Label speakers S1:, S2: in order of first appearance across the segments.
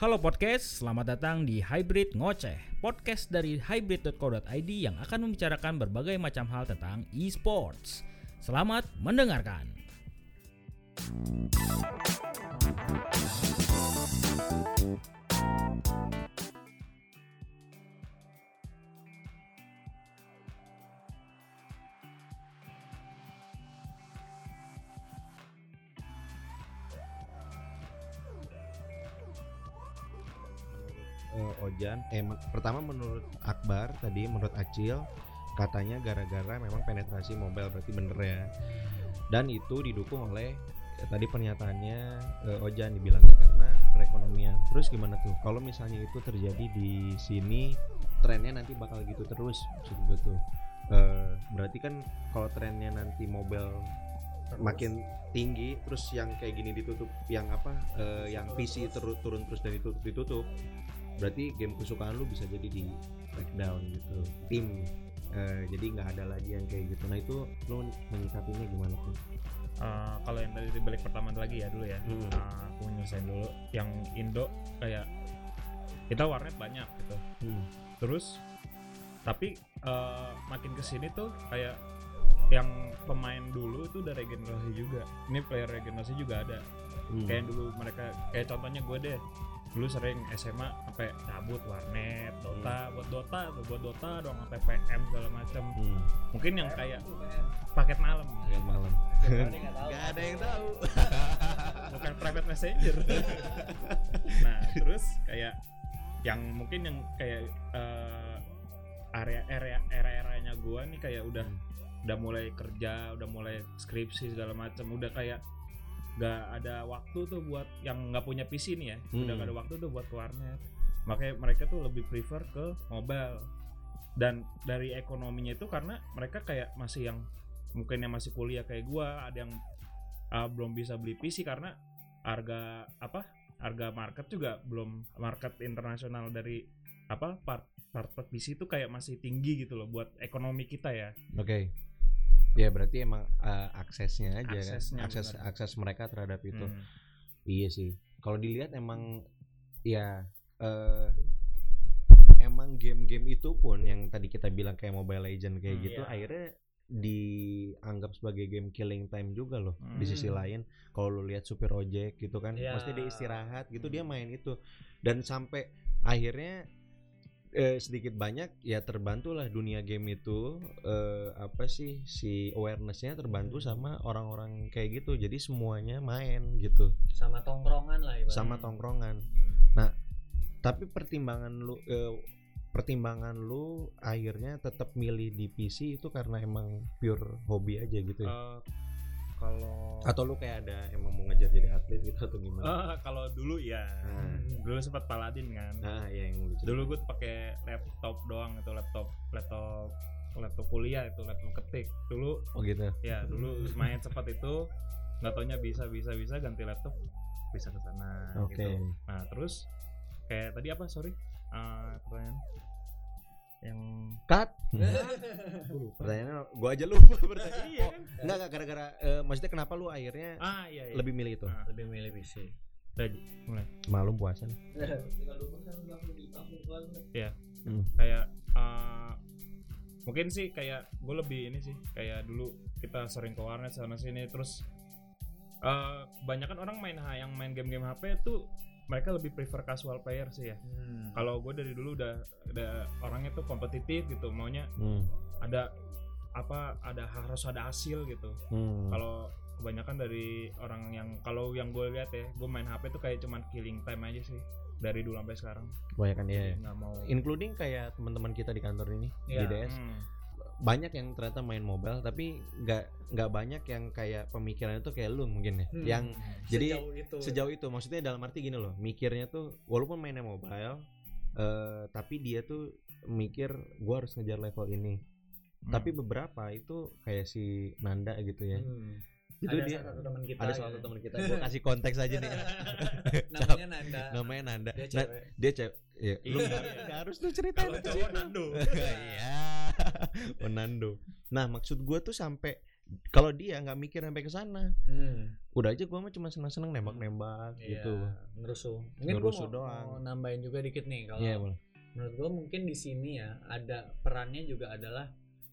S1: Halo podcast, selamat datang di Hybrid Ngoceh, podcast dari hybrid.co.id yang akan membicarakan berbagai macam hal tentang e-sports. Selamat mendengarkan.
S2: Eh, Ojan eh men- pertama menurut Akbar tadi menurut Acil katanya gara-gara memang penetrasi mobile berarti bener ya. Dan itu didukung oleh eh, tadi pernyataannya eh, Ojan dibilangnya karena perekonomian. Terus gimana tuh? Kalau misalnya itu terjadi di sini trennya nanti bakal gitu terus maksud gue tuh. Eh, berarti kan kalau trennya nanti mobile makin tinggi terus yang kayak gini ditutup yang apa eh, yang PC turun turun terus dan ditutup ditutup berarti game kesukaan lu bisa jadi di breakdown gitu tim. Eh, jadi nggak ada lagi yang kayak gitu. Nah itu lu menyikapinya gimana tuh?
S3: Eh, kalau yang tadi balik pertama lagi ya dulu ya.
S2: Hmm.
S3: Eh, aku nyelesain dulu. Yang Indo kayak kita warnet banyak gitu.
S2: Hmm.
S3: terus tapi eh, makin ke sini tuh kayak yang pemain dulu itu udah regenerasi juga. Ini player regenerasi juga ada.
S2: Hmm.
S3: kayak dulu mereka kayak contohnya gue deh dulu sering SMA sampai cabut warnet Dota buat Dota tuh buat Dota doang sampai PM segala macam
S2: Hmm.
S3: mungkin yang kayak paket malam.
S2: Kayak malam.
S4: Gak ada yang tahu.
S3: bukan private messenger. Nah terus kayak yang mungkin yang kayak eh, area area area areanya gua nih kayak udah udah mulai kerja udah mulai skripsi segala macam udah kayak nggak ada waktu tuh buat yang nggak punya PC nih ya udah
S2: Hmm.
S3: nggak ada waktu tuh buat ke warnet. Makanya mereka tuh lebih prefer ke mobile. Dan dari ekonominya itu karena mereka kayak masih yang mungkin yang masih kuliah kayak gua ada yang uh, belum bisa beli PC karena harga apa harga market juga belum market internasional dari apa part part part PC itu kayak masih tinggi gitu loh buat ekonomi kita ya.
S2: Oke ya berarti emang eh, aksesnya aja
S3: Aksesnya,
S2: kan akses
S3: benar.
S2: akses mereka terhadap itu
S3: Hmm.
S2: Iya sih. Kalau dilihat emang ya eh emang game-game itu pun yang tadi kita bilang kayak Mobile Legend kayak
S3: Hmm,
S2: gitu
S4: iya.
S2: akhirnya dianggap sebagai game killing time juga loh. Di sisi
S4: Hmm.
S2: lain kalau lu lihat Super Ojek gitu kan,
S4: Iya.
S2: mesti dia istirahat gitu dia
S3: Hmm.
S2: main itu. Dan sampai akhirnya eh, sedikit banyak ya terbantulah dunia game itu eh, apa sih si awarenessnya terbantu
S4: Hmm.
S2: sama orang-orang kayak gitu jadi semuanya main gitu
S4: Sama tongkrongan lah ibaratnya.
S2: sama tongkrongan. Tapi pertimbangan lu eh, pertimbangan lu akhirnya tetap milih di PC itu karena emang pure hobi aja gitu ya.
S3: Eh, kalau
S2: Atau lu kayak ada emang mau ngejar jadi atlet gitu atau gimana?
S3: Eh, kalau dulu ya
S2: Nah,
S3: dulu sempat paladin kan
S2: nah ya yang lucu.
S3: dulu gue pakai laptop doang itu laptop laptop laptop kuliah itu laptop ketik dulu
S2: Oh gitu.
S3: ya dulu main sempat itu nggak taunya bisa bisa bisa ganti laptop bisa ke sana
S2: Oke.
S3: gitu nah terus kayak tadi apa sorry Eh, pertanyaan yang
S2: Cut. Pertanyaannya gua aja lupa pertanyaan.
S3: iya kan
S2: Enggak enggak gara-gara eh, maksudnya kenapa lu akhirnya
S3: ah iya, iya.
S2: lebih milih itu?
S3: Ah,
S4: Lebih milih PC.
S3: udah mulai
S2: Malum puasan. Hmm.
S3: kayak eh, mungkin sih kayak gue lebih ini sih kayak dulu kita sering ke warnet sana sini terus eh kebanyakan orang main yang main game-game HP tuh mereka lebih prefer casual player sih ya
S4: Hmm.
S3: kalau gue dari dulu udah udah orangnya tuh kompetitif gitu maunya
S2: Hmm.
S3: ada apa ada harus ada hasil gitu
S2: Hmm.
S3: kalau kebanyakan dari orang yang kalau yang gue lihat ya gue main HP tuh kayak cuman killing time aja sih dari dulu sampai sekarang
S2: Kebanyakan ya.
S3: nggak mau
S2: Including kayak teman-teman kita di kantor ini
S4: Iya.
S2: di DS.
S3: Hmm.
S2: Banyak yang ternyata main mobile tapi nggak nggak banyak yang kayak pemikirannya tuh kayak lu mungkin ya
S4: Hmm.
S2: yang jadi
S4: Sejauh itu.
S2: sejauh itu maksudnya dalam arti gini loh mikirnya tuh walaupun mainnya mobile eh tapi dia tuh mikir gua harus ngejar level ini
S3: Hmm.
S2: tapi beberapa itu kayak si Nanda gitu ya
S4: Hmm.
S2: itu
S4: ada
S2: dia
S4: salah satu teman kita.
S2: ada
S4: gitu.
S2: salah satu teman kita gua kasih konteks aja nih
S4: Namanya Nanda.
S2: namanya Nanda
S4: Dia
S2: Nah,
S4: cewek.
S2: dia cewek ya, lu
S3: Iya.
S2: nggak harus tuh ceritain
S3: Kalau
S2: itu.
S3: cowok Nando.
S2: iya oh Nando nah maksud gue tuh sampai kalau dia nggak mikir sampai ke sana
S4: Hmm.
S2: udah aja gua mah cuma seneng-seneng nembak-nembak
S4: Iya,
S2: gitu
S4: ngerusuh. Mungkin
S2: Ngerusuh
S4: mau,
S2: doang.
S4: mau nambahin juga dikit nih kalau
S2: Iya, boleh.
S4: menurut gua mungkin di sini ya ada perannya juga adalah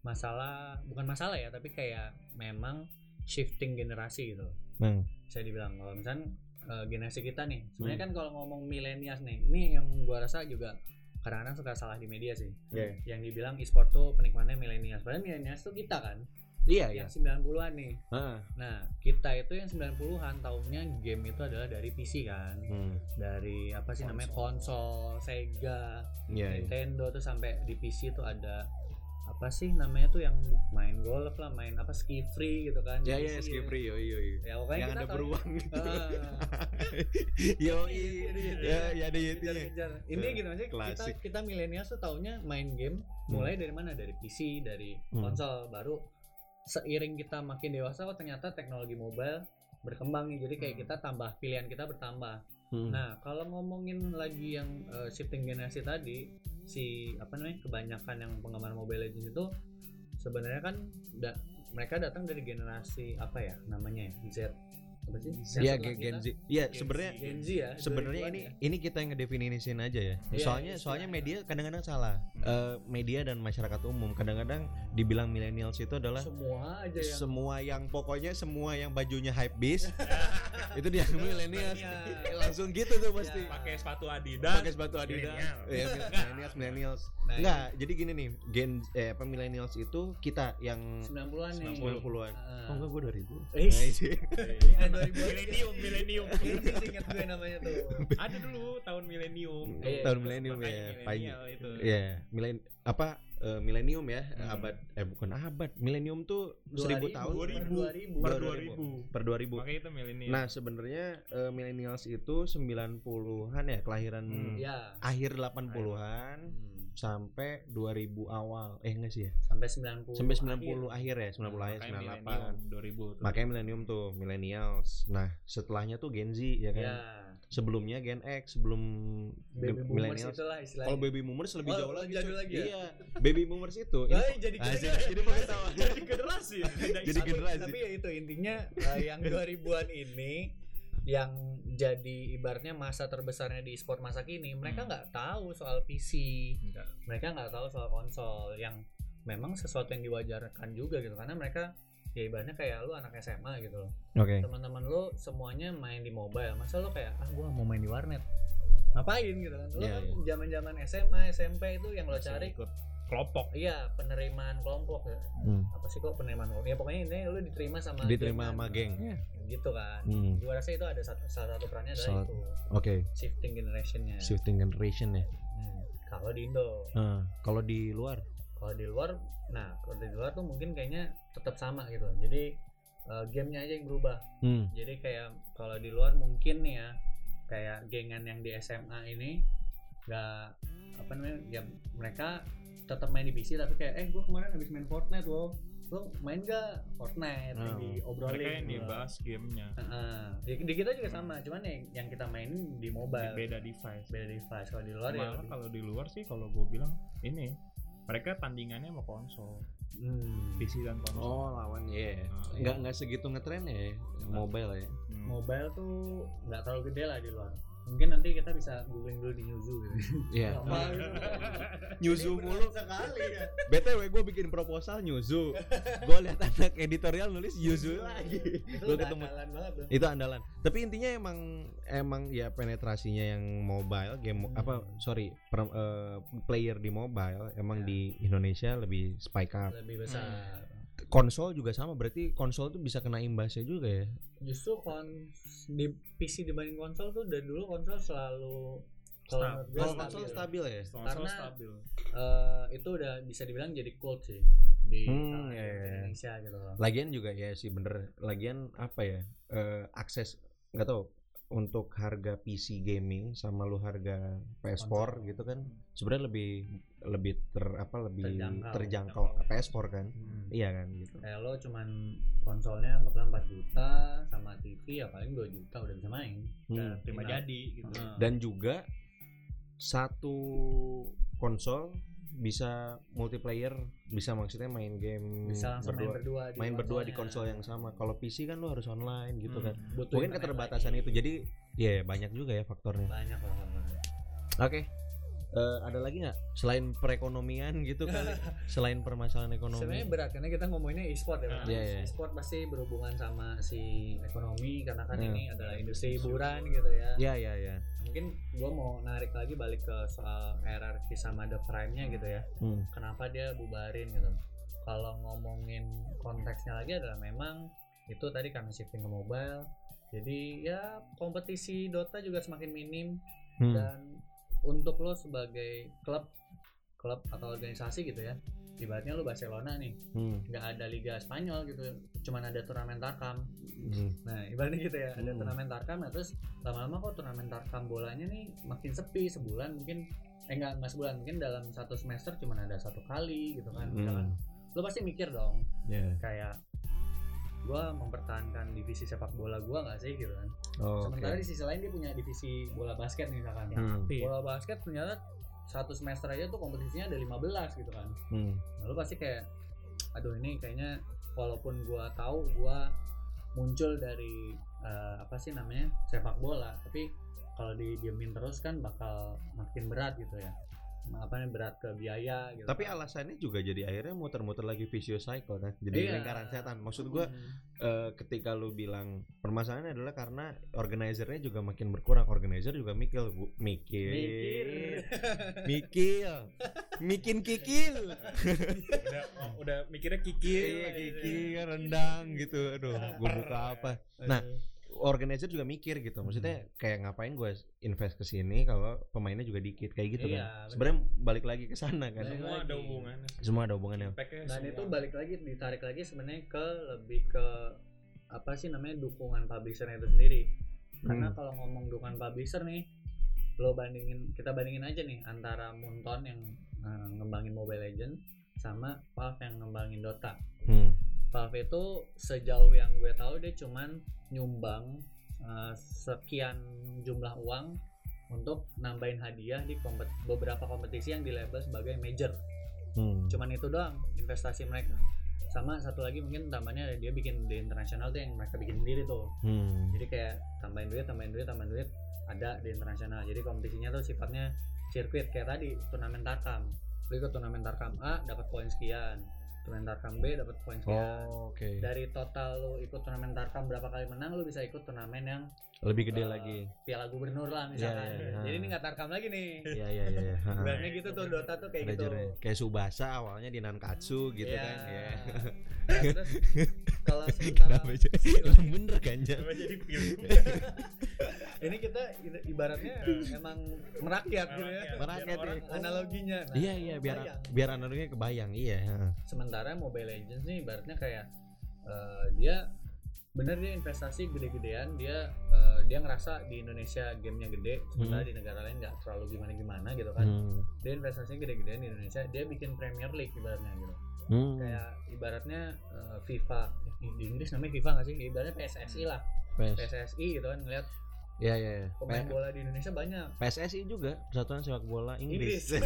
S4: masalah bukan masalah ya tapi kayak memang shifting generasi gitu.
S2: Nah,
S4: bisa dibilang kalau misalnya eh, generasi kita nih sebenarnya
S2: Hmm.
S4: kan kalau ngomong milenials nih ini yang gua rasa juga kadang-kadang suka salah di media sih.
S2: Iya.
S4: yang dibilang e-sport tuh penikmatnya milenials padahal milenials tuh kita kan?
S2: Iya iya.
S4: yang 90-an nih.
S2: Ah,
S4: nah kita itu yang 90-an tahunnya game itu adalah dari PC kan.
S2: Hmm,
S4: dari apa sih namanya? Konsol. Sega
S2: iya, iya.
S4: Nintendo tuh sampai di PC tuh ada apa sih namanya tuh yang main golf lah main apa ski free gitu kan
S2: Ya ya ski free yo yo yo.
S4: ya pokoknya
S2: Yang ada beruang gitu. Yo
S4: Iya, iya,
S2: Ya ya ada.
S4: Kejar-kejar. Ini gitu maksudnya kita kita milenial tuh taunya main game mulai dari mana dari PC dari
S2: Hmm.
S4: konsol baru seiring kita makin dewasa oh ternyata teknologi mobile berkembang nih jadi kayak
S3: Hmm.
S4: kita tambah pilihan kita bertambah
S2: Hmm.
S4: nah kalau ngomongin lagi yang uh, shifting generasi tadi si apa namanya kebanyakan yang penggemar mobile legends itu sebenarnya kan da- mereka datang dari generasi apa ya namanya ya Z apa sih
S2: Iya Gen Z. Iya sebenarnya.
S4: Gen Z ya
S2: sebenarnya
S4: 2000-an
S2: ini
S4: ya.
S2: ini kita yang ngedefinisin aja ya.
S4: Iya,
S2: soalnya
S4: istilahnya.
S2: soalnya media kadang-kadang salah.
S3: Hmm.
S2: Eh, media dan masyarakat umum kadang-kadang dibilang millennials itu adalah
S4: semua aja yang
S2: semua yang pokoknya semua yang bajunya hype beast itu dia millennials.
S4: millennial.
S2: Langsung gitu tuh pasti.
S4: Ya.
S3: pakai sepatu Adidas
S2: Pakai sepatu Adidas. Iya, millennials, millennials.
S4: Nah,
S2: Enggak, jadi gini nih, gen eh apa millennials itu kita yang
S4: 90-an nih
S2: 90-an.
S4: Ah.
S2: Oh enggak gue 2000.
S4: Eh,
S2: Itu.
S4: Eh, 2000-an.
S3: milenium milenium
S4: sih ingat gue namanya tuh.
S3: ada dulu tahun milenium
S4: Iya,
S2: tahun
S4: iya.
S2: milenium ya,
S3: milenial
S2: Pak.
S3: itu
S2: Iya, milen apa eh, milenium ya,
S3: Hmm.
S2: abad eh bukan abad. Milenium tuh 1000 tahun
S3: 2000.
S4: 2000.
S3: per
S2: Dua
S3: 2000
S2: per 2000.
S3: makanya itu milenium
S2: Nah, sebenarnya eh, millennials itu 90-an ya, kelahiran
S3: Hmm.
S4: Ya.
S2: akhir 80-an
S4: Hmm.
S2: Sampai 2000 awal. Eh enggak sih ya?
S4: Sampai 90.
S2: Sampai 90 akhir, ya, 90 akhir,
S3: makanya
S2: 98.
S3: milenium 2000 tuh.
S2: Makanya milenium tuh, millennials. Nah, setelahnya tuh Gen Z ya kan.
S4: Ya.
S2: Sebelumnya Gen X, sebelum
S4: Baby
S2: millennials. Kalau baby boomers lebih
S4: Oh,
S2: jauh lagi.
S4: jauh lagi ya?
S2: Iya. Baby boomers itu.
S4: Ay, jadi
S2: Ah,
S4: jadi,
S2: jadi- jadi
S3: jadi generasi
S2: Jadi generasi.
S4: tapi ya itu intinya eh, yang 2000-an ini yang jadi ibaratnya masa terbesarnya di e-sport masa kini mereka
S3: Hmm.
S4: nggak tahu soal PC
S3: Enggak.
S4: mereka nggak tahu soal konsol yang memang sesuatu yang diwajarkan juga gitu karena mereka ya ibaratnya kayak lu anak SMA gitu loh
S2: Oke.
S4: teman-teman lu semuanya main di mobile masa lu kayak ah gua mau main di warnet ngapain gitu kan lu
S2: Iya,
S4: kan
S2: iya.
S4: zaman-zaman SMA SMP itu yang lo
S3: Masih
S4: cari
S3: ikut kelompok
S4: iya penerimaan kelompok ya
S2: Hmm.
S4: apa sih kok penerimaan kelompok ya pokoknya ini lu diterima sama
S2: Diterima
S4: geng
S2: sama
S4: kan.
S2: geng. Ya.
S4: gitu kan
S2: Hmm.
S4: gua rasa itu ada satu, salah satu perannya adalah
S2: Salah-
S4: itu
S2: Oke.
S4: shifting generationnya
S2: Shifting generation ya.
S4: Hmm. kalau di Indo
S2: Nah, kalau di luar
S4: kalau di luar nah kalau di luar tuh mungkin kayaknya tetap sama gitu jadi eh, gamenya aja yang berubah
S2: hmm.
S4: jadi kayak kalau di luar mungkin nih ya kayak gengan yang di SMA ini nggak apa namanya ya mereka tetap main di PC tapi kayak eh gue kemarin habis main Fortnite loh lo main gak Fortnite
S2: Oh.
S4: di obrolin
S3: mereka yang dibahas gamenya
S4: Heeh. di, di kita juga sama cuman yang yang kita mainin di mobile
S3: beda device
S4: beda device kalau di luar ya
S3: malah
S4: lebih-
S3: kalau di luar sih kalau gue bilang ini mereka tandingannya sama konsol
S4: Hmm.
S3: PC dan konsol
S2: Oh, lawan ya.
S3: Nah,
S2: Nggak nggak segitu ngetren ya mobile ya.
S3: Hmm.
S4: mobile tuh nggak terlalu gede lah di luar mungkin nanti kita bisa googling dulu di Newzoo gitu.
S2: Iya.
S4: Ini
S2: mulu.
S4: sekali ya
S2: BTW gue bikin proposal nyuzu. gue lihat anak editorial nulis nyuzu lagi. Gue
S4: udah
S2: ketemu
S4: andalan banget tuh
S2: itu andalan. Tapi intinya emang emang ya penetrasinya yang mobile game
S4: Hmm.
S2: apa sorry per- eh, player di mobile emang
S4: Ya.
S2: di Indonesia lebih spike up.
S4: lebih besar
S2: Konsol juga sama berarti konsol tuh bisa kena imbasnya juga ya.
S4: justru kon di PC dibanding konsol tuh dari dulu konsol selalu
S3: Stab-
S4: kalau gua
S2: Kalau
S3: stabil.
S2: konsol stabil ya.
S3: konsol
S4: Karena-
S3: stabil
S4: eh, itu udah bisa dibilang jadi cult sih di
S2: Hmm, iya, iya.
S4: Indonesia gitu loh.
S2: Lagian juga ya sih bener. Lagian apa ya? eh, akses nggak tahu untuk harga PC gaming sama lu harga PS4
S4: Konsol.
S2: gitu kan sebenarnya lebih lebih ter apa lebih
S4: Terjangkau.
S2: terjangkau, PS4 kan
S4: Hmm.
S2: iya kan gitu
S4: Kayak lo cuman konsolnya anggaplah 4 juta sama TV ya paling 2 juta udah bisa main.
S2: Hmm.
S3: Ya, terima jadi gitu
S4: Heeh.
S2: dan juga satu konsol bisa multiplayer, bisa maksudnya main game
S4: bisa langsung main berdua di
S2: main berdua di konsol yang sama. Kalau PC kan lu harus online gitu
S3: Hmm.
S2: kan.
S4: Butuh
S2: Mungkin keterbatasan
S4: lagi.
S2: itu. Jadi ya banyak juga ya faktornya.
S4: banyak lah
S2: Oke. Eh, ada lagi nggak selain perekonomian gitu kali? selain permasalahan ekonomi.
S4: sebenarnya berat karena kita ngomonginnya e-sport ya
S3: Ah.
S4: Bang.
S2: Iya, iya.
S4: e-sport pasti berhubungan sama si ekonomi karena kan
S2: Hmm.
S4: ini adalah industri hiburan gitu ya
S2: Ya ya ya.
S4: mungkin gua mau narik lagi balik ke soal hierarki sama the prime-nya gitu ya
S2: Hmm.
S4: kenapa dia bubarin gitu kalau ngomongin konteksnya lagi adalah memang itu tadi kami shifting ke mobile jadi ya kompetisi Dota juga semakin minim
S2: Hmm.
S4: dan untuk lo sebagai klub klub atau organisasi gitu ya ibaratnya lo Barcelona nih
S2: Hmm.
S4: nggak ada Liga Spanyol gitu cuman ada turnamen Tarkam
S2: Hmm.
S4: nah ibaratnya gitu ya ada
S2: Hmm.
S4: turnamen Tarkam nah terus lama-lama kok turnamen Tarkam bolanya nih makin sepi sebulan mungkin eh enggak enggak sebulan mungkin dalam satu semester cuman ada satu kali gitu kan misalkan
S2: Hmm.
S4: lo pasti mikir dong
S2: Ya.
S4: kayak gua mempertahankan divisi sepak bola gua nggak sih gitu kan
S2: Oh,
S4: sementara
S2: oke.
S4: di sisi lain dia punya divisi bola basket nih misalkan
S2: Hmm.
S3: Aktif.
S4: bola basket ternyata satu semester aja tuh kompetisinya ada 15 gitu kan
S2: Hmm.
S4: nah, lu pasti kayak aduh ini kayaknya walaupun gua tahu gua muncul dari eh, apa sih namanya sepak bola tapi kalau didiemin terus kan bakal makin berat gitu ya apa nih berat ke biaya gitu
S2: Tapi
S4: kan.
S2: alasannya juga jadi akhirnya muter-muter lagi vicious cycle kan. Jadi
S4: Iya.
S2: lingkaran setan. Maksud gua
S4: Hmm.
S2: eh, ketika lu bilang permasalahannya adalah karena organizernya juga makin berkurang. Organizer juga mikir bu- mikir
S4: mikir
S2: mikir mikin kikil
S3: udah oh, udah mikirnya kikir
S2: iya kikil rendang gitu aduh gua buka apa Nah, organizer juga mikir gitu. Maksudnya kayak ngapain gue invest ke sini kalau pemainnya juga dikit kayak gitu
S4: Iya,
S2: kan? sebenarnya balik lagi ke sana kan?
S4: Balik
S3: semua ada
S4: lagi.
S3: hubungannya.
S2: Semua ada hubungannya.
S4: Dan
S3: semua.
S4: itu balik lagi ditarik lagi sebenarnya ke lebih ke apa sih namanya dukungan publishernya itu sendiri. Karena
S2: Hmm.
S4: kalau ngomong dukungan publisher nih lo bandingin kita bandingin aja nih antara Moonton yang eh, ngembangin Mobile Legend sama Valve yang ngembangin Dota.
S2: Hmm.
S4: Valve itu sejauh yang gue tahu dia cuman nyumbang eh, sekian jumlah uang untuk nambahin hadiah di kompet- beberapa kompetisi yang di label sebagai major.
S2: Hmm.
S4: cuman itu doang investasi mereka. Sama satu lagi mungkin tambahnya dia bikin di internasional tuh yang mereka bikin sendiri tuh.
S2: Hmm.
S4: jadi kayak tambahin duit tambahin duit tambahin duit ada di internasional. Jadi kompetisinya tuh sifatnya sirkuit kayak tadi turnamen tarkam. Lu ikut turnamen tarkam A dapat poin sekian turnamen tarkam B dapat poin sekian
S2: Oh, oke.
S4: dari total lu ikut turnamen tarkam berapa kali menang lu bisa ikut turnamen yang
S2: Lebih gede
S4: eh,
S2: lagi.
S4: piala gubernur lah misalkan
S2: iya, iya.
S4: jadi ini nggak tarkam lagi nih
S2: Iya iya iya. iya.
S4: Ibaratnya gitu tuh Dota tuh kayak
S2: Ada
S4: gitu.
S2: Kayak Subasa awalnya di Nankatsu gitu
S4: Iya.
S2: kan. Iya.
S4: Nah, terus kalau sementara
S2: Kenapa bener kan?
S3: Kenapa jadi film
S4: ini kita ibaratnya emang merakyat gitu ya
S2: Merakyat, iya.
S4: analoginya Nah,
S2: Iya iya biar
S4: kebayang.
S2: biar analoginya kebayang iya.
S4: sementara Mobile Legends nih ibaratnya kayak eh, dia bener dia investasi gede-gedean dia eh, dia ngerasa di Indonesia gamenya gede sementara
S2: Hmm.
S4: di negara lain nggak terlalu gimana-gimana gitu kan
S2: Hmm.
S4: dia investasinya gede-gedean di Indonesia dia bikin Premier League ibaratnya gitu
S2: Hmm.
S4: kayak ibaratnya eh, FIFA di Inggris namanya FIFA nggak sih ibaratnya PSSI lah
S2: PS.
S4: PSSI gitu kan ngeliat
S2: Iya iya. iya.
S4: pemain bola di Indonesia banyak
S2: PSSI juga Persatuan Sepak Bola Inggris.
S4: Inggris.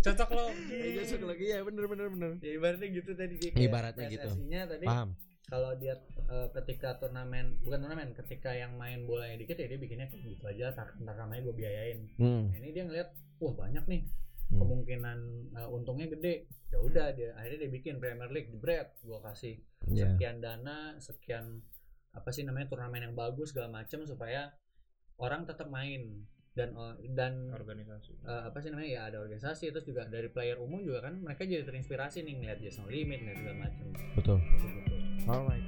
S4: cocok loh
S2: Iya cocok lagi ya bener bener bener.
S4: ya ibaratnya gitu tadi dia
S2: Ibaratnya gitu.
S4: PSSI-nya tadi
S2: Paham.
S4: kalau dia eh, ketika turnamen bukan turnamen ketika yang main bolanya dikit ya dia bikinnya kayak gitu aja tarkam aja gue biayain
S2: Hmm.
S4: nah, ini dia ngeliat wah banyak nih
S2: Hmm.
S4: kemungkinan eh, untungnya gede ya udah dia akhirnya dia bikin Premier League jebret gue kasih
S2: Iya.
S4: sekian dana sekian apa sih namanya turnamen yang bagus segala macam supaya orang tetap main dan oh, dan
S3: organisasi
S4: eh, apa sih namanya ya ada organisasi terus juga dari player umum juga kan mereka jadi terinspirasi nih ngeliat Jason Limit ngeliat segala macam
S2: Betul.
S4: gitu.
S2: Alright.